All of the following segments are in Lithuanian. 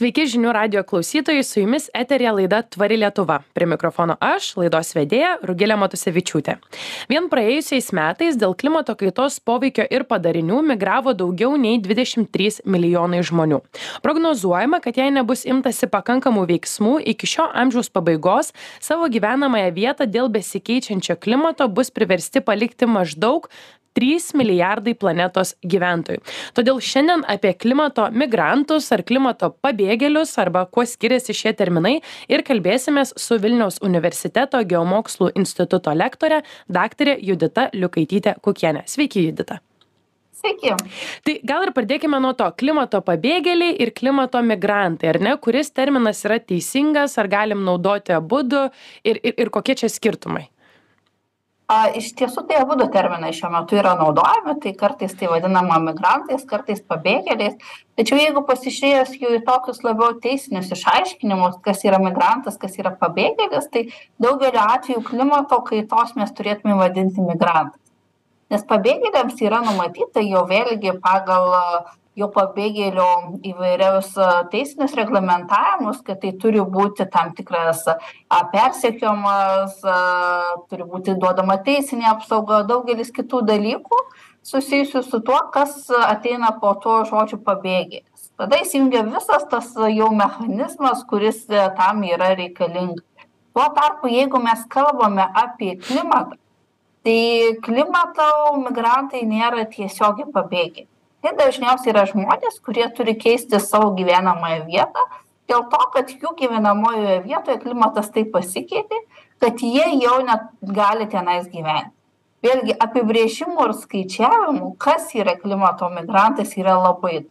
Sveiki žinių radio klausytojai, su jumis eterija laida Tvari Lietuva. Prie mikrofono aš, laidos vedėja Rugilė Matusevičiūtė. Vien praėjusiais metais dėl klimato kaitos poveikio ir padarinių migravo daugiau nei 23 milijonai žmonių. Prognozuojama, kad jei nebus imtasi pakankamų veiksmų, iki šio amžiaus pabaigos savo gyvenamąją vietą dėl besikeičiančio klimato bus priversti palikti maždaug trys milijardai planetos gyventojų todėl šiandien apie klimato migrantus ar klimato pabėgėlius arba kuo skiriasi šie terminai ir kalbėsimės su vilniaus universiteto geomokslų instituto lektore daktare judita liukaityte kukiene sveiki judita Sveiki. Tai gal ir pradėkime nuo to klimato pabėgėliai ir klimato migrantai, ar ne? Kuris terminas yra teisingas, ar galim naudoti abu ir, ir, ir kokie čia skirtumai? Iš tiesų tai abu terminai šiuo metu yra naudojami, tai kartais tai vadinama migrantais, kartais pabėgėliais. Tačiau jeigu pasižiūrėjus jų į tokius labiau teisinius išaiškinimus, kas yra migrantas, kas yra pabėgėlis, tai daugeliu atveju klimato kaitos mes turėtume vadinti migrantais. Nes pabėgėliams yra numatyta jau vėlgi pagal jau pabėgėlių įvairius teisinius reglamentavimus, kad tai turi būti tam tikras persekiojimas, turi būti duodama teisinė apsauga, daugelis kitų dalykų susijusių su tuo, kas ateina po to žodžiu pabėgėlis. Tada įsijungia visas tas jau mechanizmas, kuris tam yra reikalingas. Tuo tarpu, jeigu mes kalbame apie klimatą, tai klimato migrantai nėra tiesiogiai pabėgėliai tai dažniausiai yra žmonės kurie turi keisti savo gyvenamąją vietą dėl to kad jų gyvenamojoje vietoje klimatas taip pasikeitė kad jie jau negali tenais gyventi. Vėlgi apibrėžimų ir skaičiavimų kas yra klimato migrantas yra labai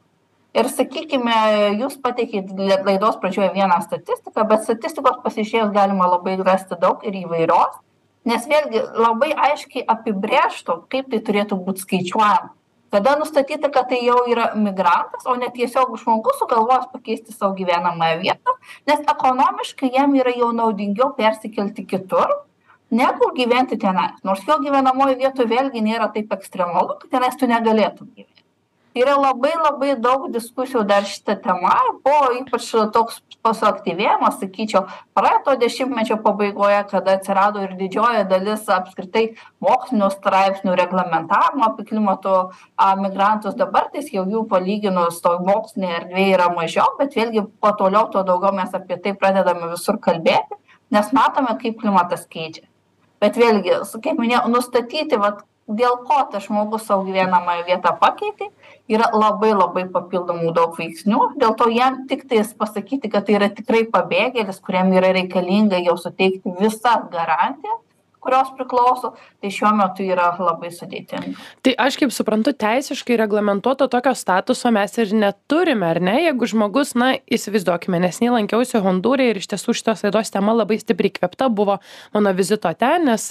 ir sakykime jūs pateikėt laidos pradžioje vieną statistiką bet statistikos pasižiūrėjus galima labai rasti daug ir įvairios nes vėlgi labai aiškiai apibrėžtų kaip tai turėtų būt skaičiuojama tada nustatyta kad tai jau yra migrantas o ne tiesiog žmogus sugalvojęs pakeisti savo gyvenamąją vietą nes ekonomiškai jam yra jau naudingiau persikelti kitur negu gyventi tenai. Nors jo gyvenamojoj vietoj vėlgi nėra taip ekstremalu kad tenais tu negalėtum gyventi yra labai labai daug diskusijų dar šita tema. Buvo ypač toks suaktyvėjimas sakyčiau praeito dešimtmečio pabaigoje kada atsirado ir didžioji dalis apskritai mokslinių straipsnių reglamentavimo apie klimato a migrantus. Dabar tais jau jų palyginus toj mokslinėj erdvėj yra mažiau bet vėlgi kuo toliau tuo daugiau mes apie tai pradedame visur kalbėti nes matome kaip klimatas keičia. Bet vėlgi kaip minėjau nustatyti vat dėl ko tas žmogus savo gyvenamąją vietą pakeitė yra labai labai papildomų daug veiksnių. Dėl to jam tiktais pasakyti kad tai yra tikrai pabėgėlis kuriam yra reikalinga jau suteikti visas garantijas kurios priklauso tai šiuo metu yra labai sudėtinga. Tai aš kaip suprantu teisiškai reglamentuoto tokio statuso mes ir neturime ar ne? Jeigu žmogus na įsivaizduokime neseniai lankiausi hondūre ir iš tiesų šitos laidos tema labai stipriai įkvėpta buvo mano vizito ten nes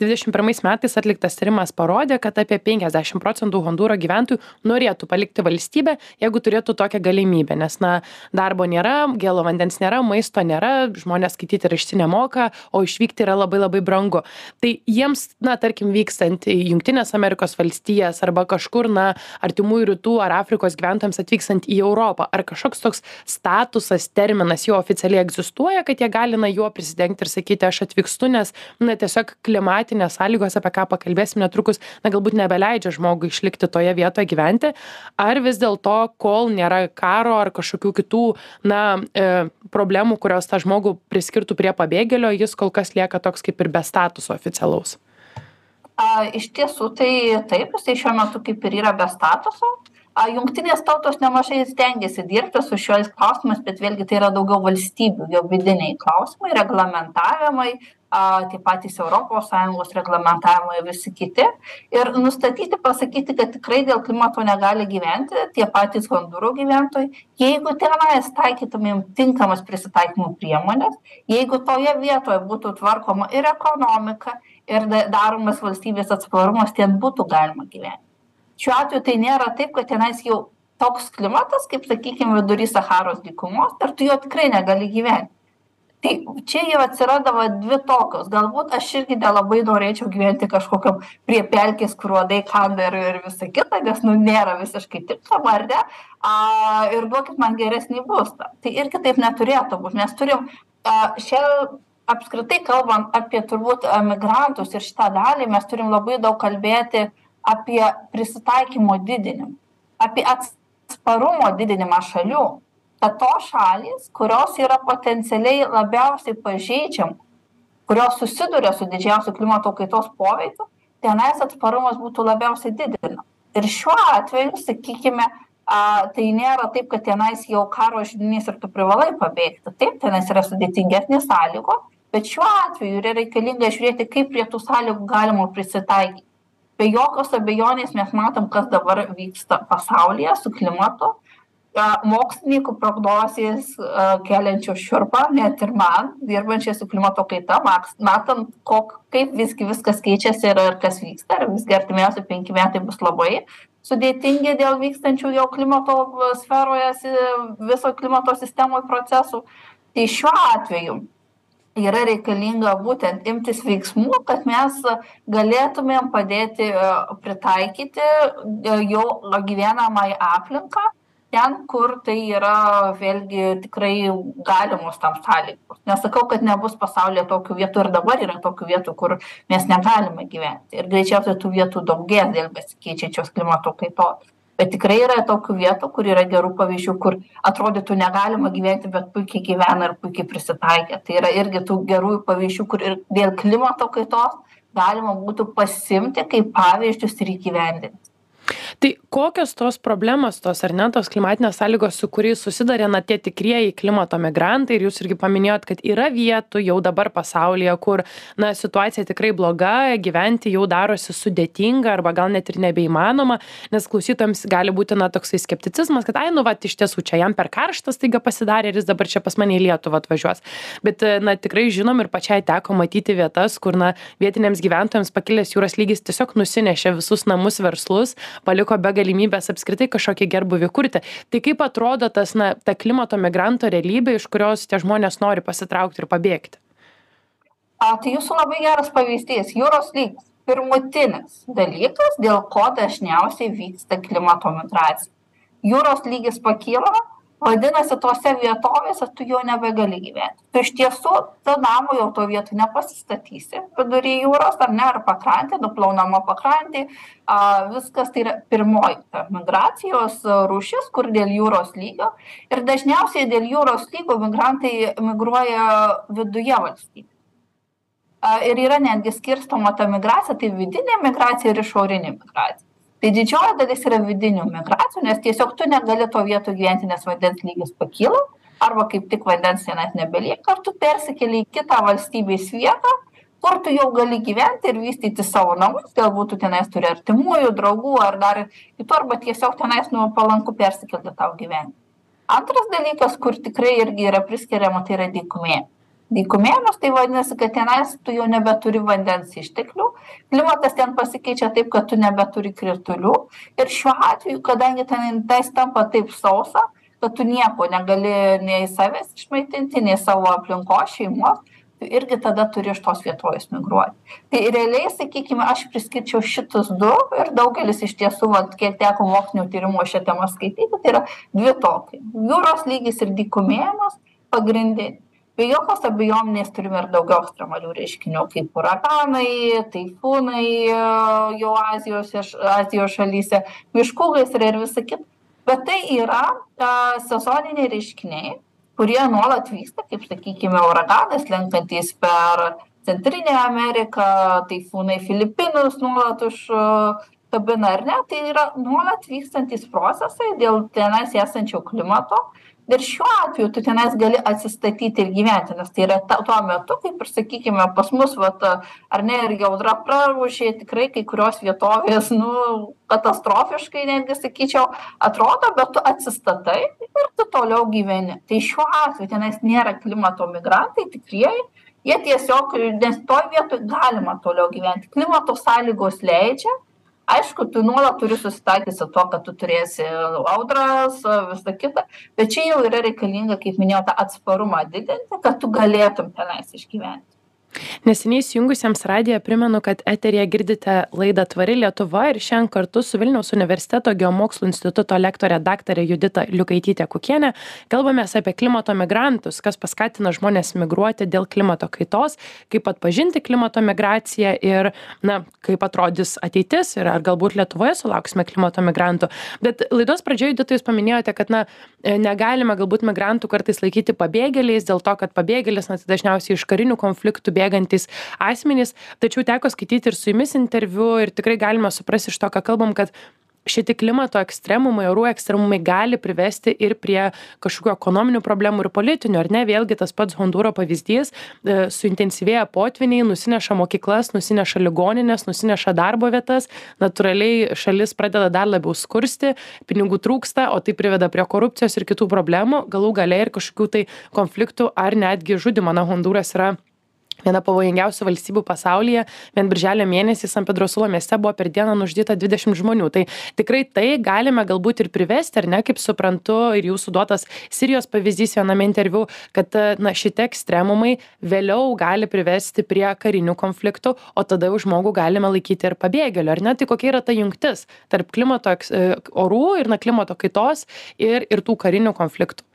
dvidešim pirmais metais atliktas tyrimas parodė kad apie penkiasdešim procentų hondūro gyventojų norėtų palikti valstybę jeigu turėtų tokią galimybę nes na darbo nėra gėlo vandens nėra maisto nėra žmonės skaityti rašyti nemoka o išvykti yra labai labai brangu tai jiems na tarkim vykstant į jungtines amerikos valstijas arba kažkur na artimųjų rytų ar afrikos gyventojams atvykstant į europą ar kažkoks toks statusas terminas jau oficialiai egzistuoja kad jie gali na juo prisidengti ir sakyti aš atvykstu nes na tiesiog klimatinės sąlygos apie ką pakalbėsim netrukus na galbūt nebeleidžia žmogui išlikti toje vietoje gyventi. Ar vis dėlto kol nėra karo ar kažkokių kitų na e, problemų kurios tą žmogų priskirtų prie pabėgėlio jis kol kas lieka toks kaip ir be statuso statuso oficialaus? A, iš tiesų tai taip, jisai šiuo metu kaip ir yra be statuso. A, jungtinės tautos nemažai stengiasi dirbti su šiais klausimais, bet vėlgi tai yra daugiau valstybių, jau vidiniai klausimai, reglamentavimai, a, tie patys ES reglamentavimai, visi kiti. Ir nustatyti, pasakyti, kad tikrai dėl klimato negali gyventi tie patys Hondūro gyventojai, jeigu tenais taikytumėm tinkamas prisitaikymo priemonės, jeigu toje vietoje būtų tvarkoma ir ekonomika, ir daromas valstybės atsparumas, ten būtų galima gyventi. Šiuo atveju tai nėra taip, kad tenais jau toks klimatas, kaip sakykime, vidury Saharos dykumos, ir tu jo tikrai negali gyventi tai čia jau atsiradavo dvi tokios. Galbūt aš irgi nelabai norėčiau gyventi kažkokiam prie pelkės kur uodai kanda ir ir visa kita nes nu nėra visiškai tinkama ar ne? A ir duokit man geresnį būstą. Tai irgi taip neturėtų būt. Mes turim a šia apskritai kalbant apie turbūt emigrantus ir šitą dalį mes turim labai daug kalbėti apie prisitaikymo didinimą apie atsparumo didinimą šalių kad tos šalys kurios yra potencialiai labiausiai pažeidžiamos kurios susiduria su didžiausiu klimato kaitos poveikiu tenais atsparumas būtų labiausiai didinamas ir šiuo atveju sakykime a tai nėra taip kad tenais jau karo židinys ir tu privalai pabėgti. Taip tenais yra sudėtingesnės sąlygos bet šiuo atveju yra reikalinga žiūrėti kaip prie tų sąlygų galima prisitaikyt be jokios abejonės mes matom kas dabar vyksta pasaulyje su klimatu mokslininkų prognozės keliančios šiurpą net ir man dirbančiai su klimato kaita maks matant kok kaip visgi viskas keičiasi ir ir kas vyksta ir visgi artimiausi penki metai bus labai sudėtingi dėl vykstančių jau klimato sferoje si viso klimato sistemoj procesų. Tai šiuo atveju yra reikalinga būtent imtis veiksmų kad mes galėtumėm padėti pritaikyti jo gyvenamąją aplinką ten kur tai yra vėlgi tikrai galimos tam sąlygos. Nesakau kad nebus pasaulyje tokių vietų ir dabar yra tokių vietų kur mes negalime gyventi. Ir greičiausiai tų vietų daugės dėl besikeičiančios klimato kaitos. Bet tikrai yra tokių vietų kur yra gerų pavyzdžių kur atrodytų negalima gyventi bet puikiai gyvena ir puikiai prisitaikė. Tai yra irgi tų gerųjų pavyzdžių kur ir dėl klimato kaitos galima būtų pasiimti kaip pavyzdžius ir įgyvendinti. Tai kokios tos problemos tos ar ne tos klimatinės sąlygos su kuriais susiduria na tie tikrieji klimato migrantai. Ir jūs irgi paminėjot kad yra vietų jau dabar pasaulyje kur na situacija tikrai bloga gyventi jau darosi sudėtinga arba gal net ir nebeįmanoma nes klausytojams gali būti na toksai skepticizmas kad ai nu vat iš tiesų čia jam per karšta staiga pasidarė ir jis dabar čia pas mane į lietuvą atvažiuos. Bet na tikrai žinom ir pačiai teko matyti vietas kur na vietiniams gyventojams pakilęs jūros lygis tiesiog nusinešė visus namus verslus paliko be galimybės apskritai kažkokį gerbūvį kurti. Tai kaip atrodo tas na ta klimato migranto realybė iš kurios tie žmonės nori pasitraukti ir pabėgti? A tai jūsų labai geras pavyzdys. Jūros lygis pirmutinis dalykas dėl ko dažniausiai vyksta klimato migracija. Jūros lygis pakyla vadinasi tose vietovėse tu jau nebegali gyventi. Tu iš tiesų to namo jau toj vietoj nepasistatysi. Vidury jūros ar ne ar pakrantė nuplaunama pakrantė. A viskas tai yra pirmoji ta migracijos rūšis kur dėl jūros lygio. Ir dažniausiai dėl jūros lygio migrantai migruoja viduje valstybių. A ir yra netgi skirstoma ta migracija tai vidinė migracija ir išorinė migracija tai didžioji dalis yra vidinių migracijų nes tiesiog tu negali toj vietoj gyventi nes vandens lygis pakyla arba kaip tik vandens tenais nebelieka ir tu persikeli į kitą valstybės vietą kur tu jau gali gyventi ir vystyti savo namus galbūt tu tenais turi artimųjų draugų ar dar kitų arba tiesiog tenais nu palanku persikelti tau gyventi. Antras dalykas kur tikrai irgi yra priskiriama tai yra dykumė dykumėnus tai vadinasi kad tenais tu jau nebeturi vandens išteklių. Klimatas ten pasikeičia taip kad tu nebeturi kritulių. Ir šiuo atveju kadangi ten tais tampa taip sausa kad tu nieko negali nei savęs išmaitinti nei savo aplinkos šeimos tu irgi tada turi iš tos vietovės migruoti. Tai realiai sakykime aš priskirčiau šitus du ir daugelis iš tiesų vat kiek teko mokslinių tyrimų šia tema skaityti tai yra dvi tokios jūros lygis ir dykumėjimas pagrindiniai be jokios abejonės turime ir daugiau ekstremalių reiškinių kaip uraganai taifūnai jau azijos azijos šalyse miškų gaisrai ir visa kita. Bet tai yra sezoniniai reiškiniai kurie nuolat vyksta kaip sakykime uraganas slenkantys per centrinę ameriką taifūnai filipinus nuolat užkabina ar ne? Tai yra nuolat vykstantys procesai dėl tenais esančio klimato ir šiuo atveju tu tenais gali atsistatyti ir gyventi nes tai yra ta tuo metu kaip ir sakykime pas mus vat ar ne irgi audra praūžė tikrai kai kurios vietovės nu katastrofiškai netgi sakyčiau atrodo bet tu atsistatai ir tu toliau gyveni. Tai šiuo atveju tenais nėra klimato migrantai tikrieji jie tiesiog nes toj vietoj galima toliau gyventi. Klimato sąlygos leidžia aišku tu nuolat turi susitaikyt su tuo kad tu turėsi audras visa kita bet čia jau yra reikalinga kaip minėjau tą atsparumą didinti kad tu galėtum tenais išgyventi neseniai įsijungusiems radiją primenu kad eteryje girdite laidą tvari lietuva ir šiandien kartu su vilniaus universiteto geomokslų instituto lektore daktare judita liukaityte kukiene kalbamės apie klimato migrantus kas paskatina žmones migruoti dėl klimato kaitos kaip atpažinti klimato migraciją ir na kaip atrodys ateitis ir ar galbūt lietuvoje sulauksime klimato migrantų. Bet laidos pradžioj judita jūs paminėjote kad na negalime galbūt migrantų kartais laikyti pabėgėliais dėl to kad pabėgėlis na tai dažniausiai iš karinių konfliktų bėgantys asmenys. Tačiau teko skaityti ir su jumis interviu ir tikrai galima suprasti iš to ką kalbam kad šiti klimato ekstremumai orų ekstremumai gali privesti ir prie kažkokių ekonominių problemų ir politinių ar ne? Vėlgi tas pats hondūro pavyzdys e, suintensyvėja potvyniai nusineša mokyklas nusineša ligonines nusineša darbo vietas. Natūraliai šalis pradeda dar labiau skursti pinigų trūksta o tai priveda prie korupcijos ir kitų problemų. Galų gale ir kažkokių tai konfliktų ar netgi žudymo na hondūras yra viena pavojingiausių valstybių pasaulyje vien birželio mėnesį san pedro sulo mieste buvo per dieną nužudyta dvidešimt žmonių. Tai tikrai tai galime galbūt ir privesti ar ne kaip suprantu ir jūsų duotas sirijos pavyzdys viename interviu kad na šitie ekstremumai vėliau gali privesti prie karinių konfliktų o tada jau žmogų galime laikyti ir pabėgėliu ar ne? Tai kokia yra ta jungtis tarp klimato eks orų ir na klimato kaitos ir ir tų karinių konfliktų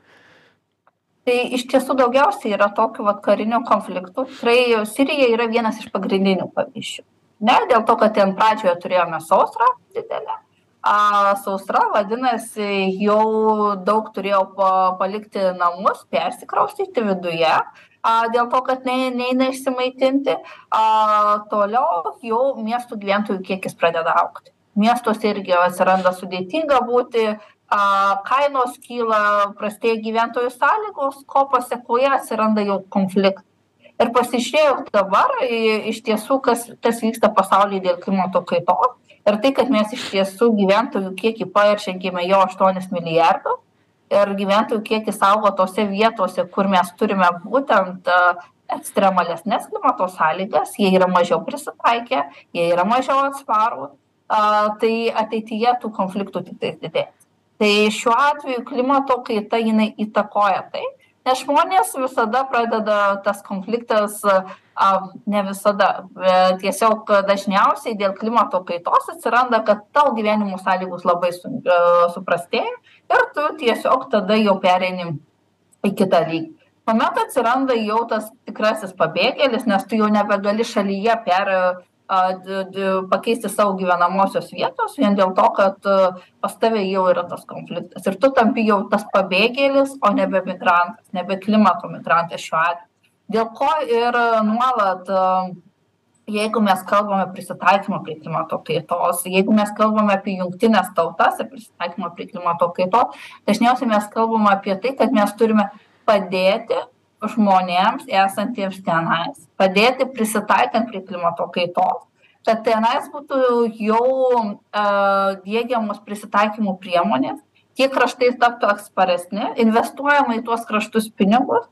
tai iš tiesų daugiausiai yra tokių vat karinių konfliktų. Tikrai sirija yra vienas iš pagrindinių pavyzdžių. Ne dėl to kad ten pradžioje turėjome sausrą didelę a sausra vadinasi jau daug turėjo pa palikti namus persikraustyti viduje a dėl to kad ne neina išsimaitinti a toliau jau miestų gyventojų kiekis pradeda augti. Miestuose irgi atsiranda sudėtinga būti a kainos kyla prastėja gyventojų sąlygos ko pasekoje atsiranda jau konfliktai. Ir pasižiūrėjus dabar iš tiesų kas kas vyksta pasauly dėl klimato kaitos. Ir tai kad mes iš tiesų gyventojų kiekį peržengiame jau aštuonis milijardus ir gyventojų kiekis auga tose vietose kur mes turime būtent ekstremalesnes klimato sąlygas jie yra mažiau prisitaikę jie yra mažiau atsparūs a tai ateityje tų konfliktų tiktais didės tai šiuo atveju klimato kaita jinai įtakoja tai nes žmonės visada pradeda tas konfliktas a ne visada bet tiesiog dažniausiai dėl klimato kaitos atsiranda kad tavo gyvenimo sąlygos labai sun a suprastėja ir tu tiesiog tada jau pereini į kitą lygį. Tuomet atsiranda jau tas tikrasis pabėgėlis nes tu jau nebegali šalyje per a d d pakeisti savo gyvenamosios vietos vien dėl to kad pas tave jau yra tas konfliktas. Ir tu tampi jau tas pabėgėlis o nebe migrantas nebe klimato migrantas šiuo atveju dėl ko ir nuolat jeigu mes kalbame prisitaikymą prie klimato kaitos jeigu mes kalbame apie jungtines tautas ir prisitaikymą prie klimato kaitos dažniausiai mes kalbam apie tai kad mes turime padėti žmonėms esantiems tenais padėti prisitaikant prie klimato kaitos. Kad tenais būtų jau diegiamos prisitaikymo priemonės tie kraštai taptų atsparesni investuojama į tuos kraštus pinigus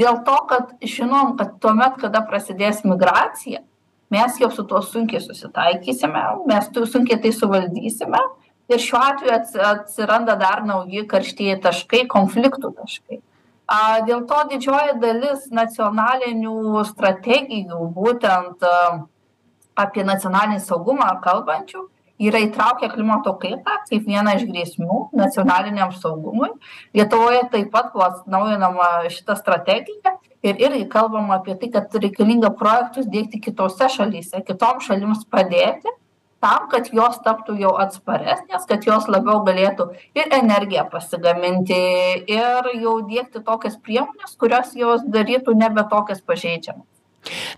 dėl to kad žinom kad tuomet kada prasidės migracija mes jau su tuo sunkiai susitaikysime mes tu sunkiai tai suvaldysime ir šiuo atveju ats atsiranda dar nauji karštieji taškai konfliktų taškai a dėl to didžioji dalis nacionalinių strategijų būtent apie nacionalinį saugumą kalbančių yra įtraukę klimato kaitą kaip vieną iš grėsmių nacionaliniam saugumui. Lietuvoje taip pat buvo atnaujinama šita strategija ir irgi kalbama apie tai kad reikalinga projektus diegti kitose šalyse kitoms šalims padėti tam kad jos taptų jau atsparesnės kad jos labiau galėtų ir energiją pasigaminti ir jau diegti tokias priemones kurios juos darytų nebe tokias pažeidžiamas.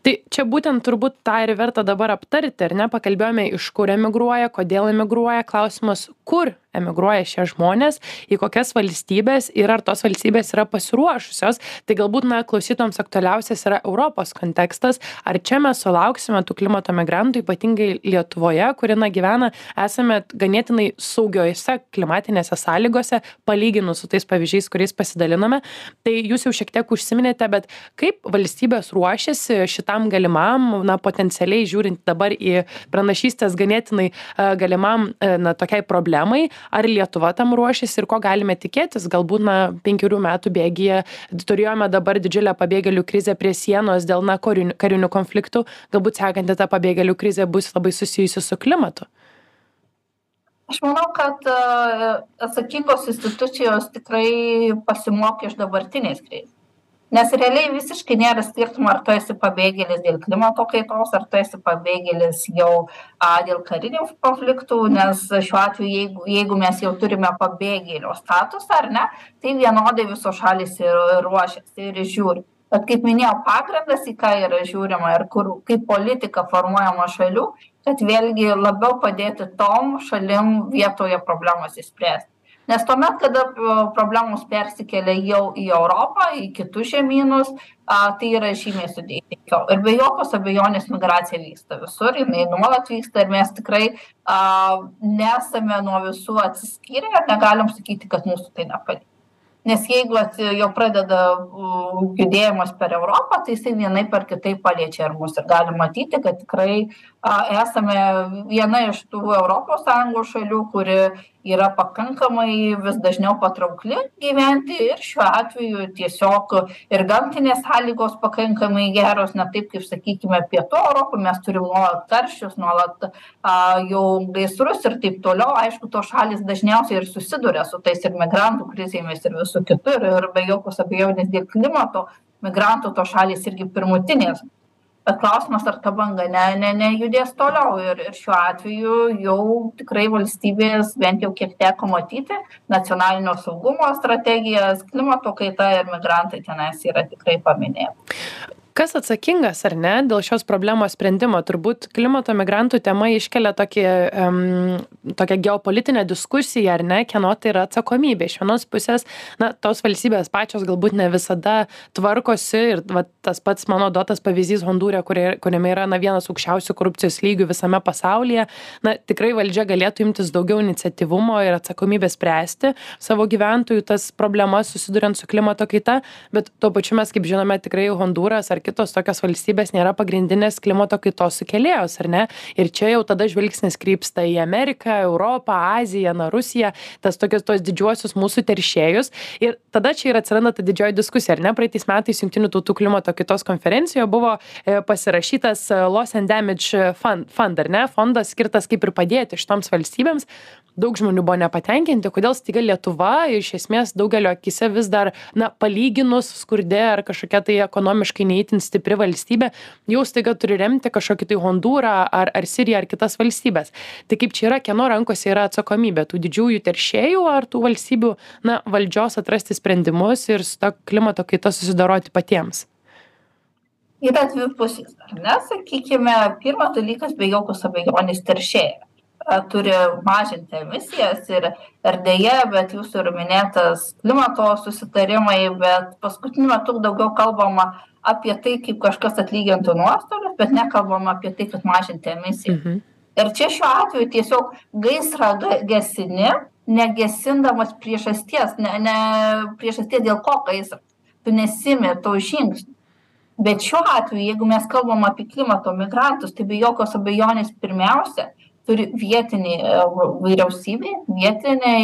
Tai čia būtent turbūt tą ir verta dabar aptarti ar ne? Pakalbėjome iš kur emigruoja kodėl emigruoja. Klausimas kur emigruoja šie žmonės į kokias valstybes ir ar tos valstybės yra pasiruošusios. Tai galbūt na klausytojams aktualiausias yra europos kontekstas. Ar čia mes sulauksime tų klimato migrantų ypatingai lietuvoje kuri na gyvena esame ganėtinai saugiose klimatinėse sąlygose palyginus su tais pavyzdžiais kuriais pasidalinome. Tai jūs jau šiek tiek užsiminėte bet kaip valstybės ruošiasi šitam tam galimam na potencialiai žiūrint dabar į pranašystes ganėtinai galimam na tokiai problemai ar lietuva tam ruošiasi ir ko galime tikėtis. Galbūt na penkerių metų bėgyje turėjome dabar didžiulę pabėgėlių krizę prie sienos dėl na korinių karinių konfliktų. Galbūt sekanti ta pabėgėlių krizė bus labai susijusi su klimatu. Aš manau kad atsakingos institucijos tikrai pasimokė iš dabartinės krizės nes realiai visiškai nėra skirtumo ar tu esi pabėgėlis dėl klimato kaitos ar tu esi pabėgėlis jau a dėl karinių konfliktų nes šiuo atveju jeigu jeigu mes jau turime pabėgėlio statusą ar ne tai vienodai visos šalys ir ruošiasi ir žiūri. Bet kaip minėjau pagrindas į ką yra žiūrima ir kur kaip politika formuojama šalių kad vėlgi labiau padėti tom šalim vietoje problemas išspręst nes tuomet kada problemos persikelia jau į europą į kitus žemynus a tai yra žymiai sudėtingiau. Ir be jokios abejonės migracija vyksta visur jinai nuolat vyksta ir mes tikrai a nesame nuo visų atsiskyrę ir negalim sakyti kad mūsų tai nepalies nes jeigu jau pradeda judėjimas per europą tai jisai vienaip ar kitaip paliečia ir mus. Ir galim matyti kad tikrai a esame viena iš tų europos sąjungos šalių kuri yra pakankamai vis dažniau patraukli gyventi ir šiuo atveju tiesiog ir gamtinės sąlygos pakankamai geros. Ne taip kaip sakykime pietų europoj mes turim nuolat karščius nuolat a jau gaisrus ir taip toliau. Aišku tos šalys dažniausiai ir susiduria su tais ir migrantų krizėmis ir visu kitu ir ir be jokios abejonės dėl klimato. Migrantų tos šalys irgi pirmutinės bet klausimas ar ta banga ne ne nejudės toliau ir ir šiuo atveju jau tikrai valstybės bent jau kiek teko matyti nacionalinio saugumo strategijas klimato kaita ir migrantai tenais yra tikrai paminėti kas atsakingas ar ne dėl šios problemos sprendimo? Turbūt klimato migrantų tema iškelia tokį em tokią geopolitinę diskusiją ar ne? Kieno tai yra atsakomybė? Iš vienos pusės na tos valstybės pačios galbūt ne visada tvarkosi ir vat tas pats mano duotas pavyzdys hondūre kurie kuriame yra na vienas aukščiausių korupcijos lygių visame pasaulyje. Na tikrai valdžia galėtų imtis daugiau iniciatyvumo ir atsakomybės spręsti savo gyventojų tas problemas susiduriant su klimato kaita bet tuo pačiu mes kaip žinome tikrai hondūras ar kitos tokios valstybės nėra pagrindinės klimato kaitos sukėlėjos ar ne? Ir čia jau tada žvilgsnis krypsta į ameriką europą aziją na rusiją tas tokius tuos didžiuosius mūsų teršėjus. Ir tada čia ir atsiranda ta didžioji diskusija ar ne? Praeitais metais jungtinių tautų klimato kaitos konferencijoje buvo e, pasirašytas e, loss and damage fund fund ar ne? Fondas skirtas kaip ir padėti šitoms valstybėms. Daug žmonių buvo nepatenkinti kodėl staiga lietuva iš esmės daugelio akyse vis dar na palyginus skurde ar kažkokia tai ekonomiškai ne itin stipri valstybė jau staiga turi remti kažkokį tai hondūrą ar ar siriją ar kitas valstybes tai kaip čia yra kieno rankose yra atsakomybė? Tų didžiųjų teršėjų ar tų valstybių na valdžios atrasti sprendimus ir su ta klimato kaita susidoroti patiems? Yra dvi pusės ar ne? Sakykime pirmas dalykas be jokios abejonės teršėjas turi mažinti emisijas ir ir deja bet jūsų ir minėtas klimato susitarimai bet paskutiniu metu daugiau kalbama apie tai kaip kažkas atlygintų nuostolius bet nekalbama apie tai kad mažinti emisijas. Ir čia šiuo atveju tiesiog gaisrą gesini negesindamas priežasties ne ne priežasties dėl ko gaisras. Tu nesiimi to žingsnio. Bet šiuo atveju jeigu mes kalbam apie klimato migrantus tai be jokios abejonės pirmiausia turi vietinė vyriausybė vietinė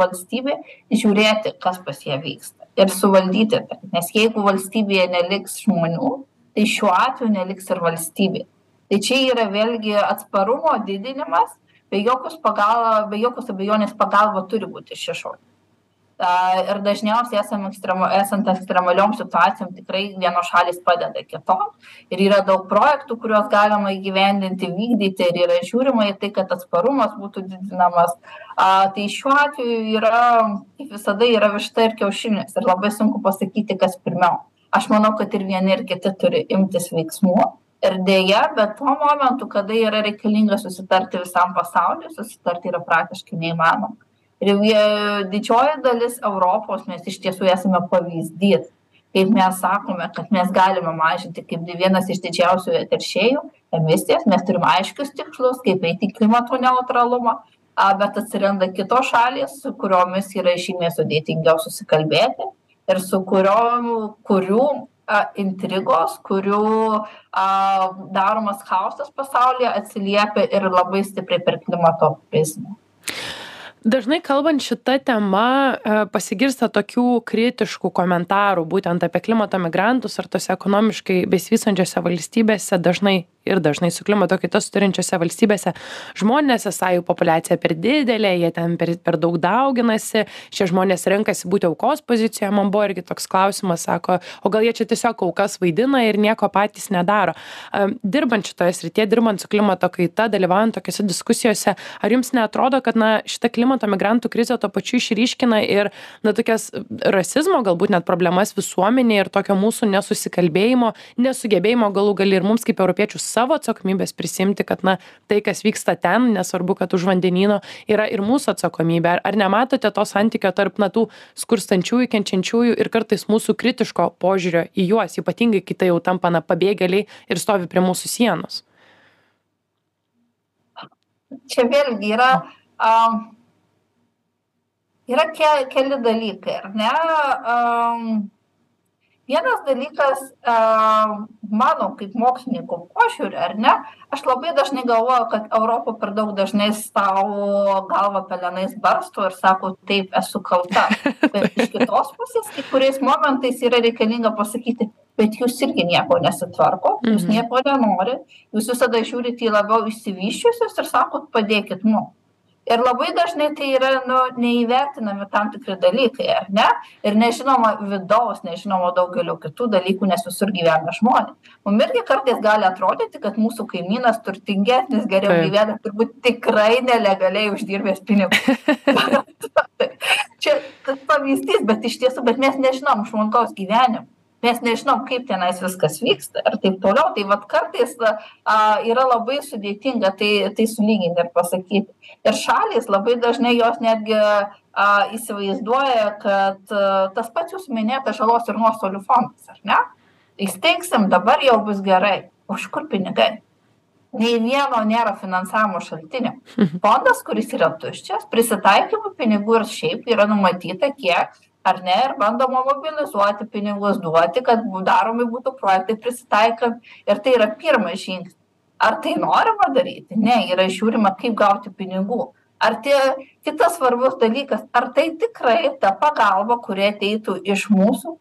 valstybė žiūrėti kas pas ją vyksta ir suvaldyti tai. Nes jeigu valstybėje neliks žmonių tai šiuo atveju neliks ir valstybė. Tai čia yra vėlgi atsparumo didinimas be jokios pagal be jokios abejonės pagalba turi būti iš išorės ir dažniausiai esam ekstrema esant ekstremaliom situacijom tikrai vienos šalys padeda kitom. Ir yra daug projektų kuriuos galima įgyvendinti vykdyti ir yra žiūrima į tai kad atsparumas būtų didinamas. A tai šiuo atveju yra kaip visada yra višta ir kiaušinis. Ir labai sunku pasakyti kas pirmiau. Aš manau kad ir vieni ir kiti turi imtis veiksmų. Ir deja bet tuo momentu kada yra reikalinga susitarti visam pasauliui susitarti yra praktiškai neįmanoma ir jie didžioji dalis europos mes iš tiesų esame pavyzdys. Kaip mes sakome kad mes galime mažinti kaip vienas iš didžiausių teršėjų emisijas mes turim aiškius tikslus kaip eiti į klimato neutralumą a bet atsiranda kitos šalys su kuriomis yra žymiai sudėtingiau susikalbėti ir su kuriom kurių intrigos, kurių daromas chaosas pasaulyje atsiliepia ir labai stipriai per klimato prizmę dažnai kalbant šita tema e, pasigirsta tokių kritiškų komentarų būtent apie klimato migrantus ar tose ekonomiškai besivystančiose valstybėse dažnai ir dažnai su klimato kaita susiduriančiose valstybėse. Žmonės esą jų populiacija per didelė jie ten per per daug dauginasi šie žmonės renkasi būti aukos pozicijoje. Man buvo irgi toks klausimas sako o gal jie čia tiesiog aukas vaidina ir nieko patys nedaro? Dirbant šitoje srityje dirbant su klimato kaita dalyvaujant tokiose diskusijose ar jums neatrodo kad na šita klimato migrantų krizė tuo pačiu išryškina ir na tokias rasizmo galbūt net problemas visuomenėje ir tokio mūsų nesusikalbėjimo nesugebėjimo galų gale ir mums kaip europiečių savo atsakomybės prisiimti kad na tai kas vyksta ten nesvarbu kad už vandenyno yra ir mūsų atsakomybė. Ar ar nematote to santykio tarp na tų skurstančiųjų kenčiančiųjų ir kartais mūsų kritiško požiūrio į juos ypatingai kai tai jau tampa na pabėgėliai ir stovi prie mūsų sienos? Čia vėlgi yra um, yra ke keli dalykai ar ne? Um, vienas dalykas a mano kaip mokslininko požiūriu ar ne aš labai dažnai galvoju kad europa per daug dažnai sau galvą pelenais barsto ir sako taip esu kalta bet iš kitos pusės kai kuriais momentais yra reikalinga pasakyti bet jūs irgi nieko nesitvarkot jūs mhm. nieko nenorit jūs visada žiūrit į labiau išsivysčiusius ir sakot padėkit mum ir labai dažnai tai yra nu neįvertinami tam tikri dalykai ar ne? Ir nežinoma vidaus nežinoma daugelio kitų dalykų nes visur gyvena žmonės. Mum irgi kartais gali atrodyti kad mūsų kaimynas turtingesnis geriau gyvena turbūt tikrai nelegaliai uždirbęs pinigus. Čia tas pavyzdys bet iš tiesų bet mes nežinom žmogaus gyvenimo mes nežinom kaip tenais viskas vyksta ir taip toliau. Tai vat kartais a yra labai sudėtinga tai tai sulygint ir pasakyti. Ir šalys labai dažnai jos netgi a įsivaizduoja kad tas pats jūsų minėtas žalos ir nuostolių fondas ar ne? Įsteigsim dabar jau bus gerai. O iš kur pinigai? Nei vieno nėra finansavimo šaltinio. Fondas kuris yra tuščias prisitaikymui pinigų ir šiaip yra numatyta kiek ar ne? Ir bandoma mobilizuoti pinigus duoti kad daromi būtų projektai prisitaikant. Ir tai yra pirmas žingsnis. Ar tai norima daryti? Ne yra žiūrima kaip gauti pinigų. Ar tie kitas svarbus dalykas ar tai tikrai ta pagalba kuri ateitų iš mūsų?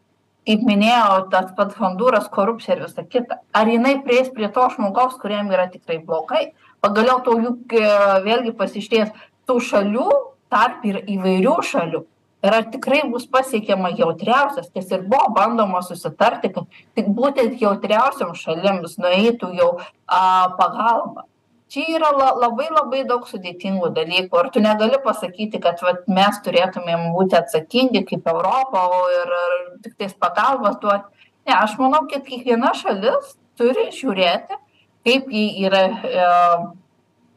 Kaip minėjau tas pats hondūras korupcija ir visa kita. Ar jinai prieis prie to žmogaus kuriam yra tikrai blogai? Pagaliau to juk e, vėlgi pasižiūrėjus tų šalių tarpe ir įvairių šalių ir ar tikrai bus pasiekiama jautriausias kas ir buvo bandoma susitarti kad tik būtent jautriausioms šalims nueitų jau a pagalba. Čia yra la labai labai daug sudėtingų dalykų. Ir tu negali pasakyti kad vat mes turėtumėm būti atsakingi kaip europa o ir ir tiktais pagalbas duot? Ne aš manau kad kiekviena šalis turi žiūrėti kaip ji yra e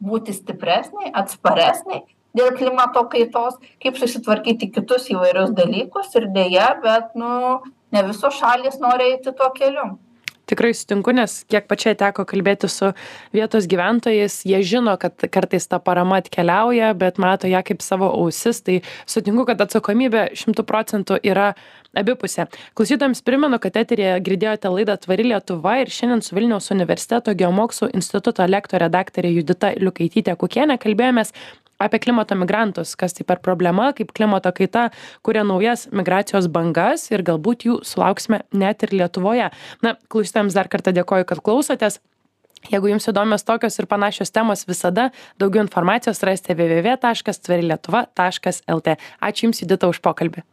būti stipresnei atsparesnei dėl klimato kaitos kaip susitvarkyti kitus įvairius dalykus ir deja bet nu ne visos šalys nori eiti tuo keliu. Tikrai sutinku nes kiek pačiai teko kalbėtis su vietos gyventojais jie žino kad kartais ta parama atkeliauja bet mato ją kaip savo ausis. Tai sutinku kad atsakomybė šimtu procentų yra abipusė. Klausytojams primenu kad eteryje girdėjote laidą tvari lietuva ir šiandien su vilniaus universiteto geomokslų instituto lektore daktare judita liukaityte kukiene kalbėjomės apie klimato migrantus kas tai per problema kaip klimato kaita kuria naujas migracijos bangas ir galbūt jų sulauksime net ir lietuvoje. Na klausytojams dar kartą dėkoju kad klausotės. Jeigu jums įdomios tokios ir panašios temos visada daugiau informacijos rasite www taškas tvari lietuva taškas lt ačiū jums judita už pokalbį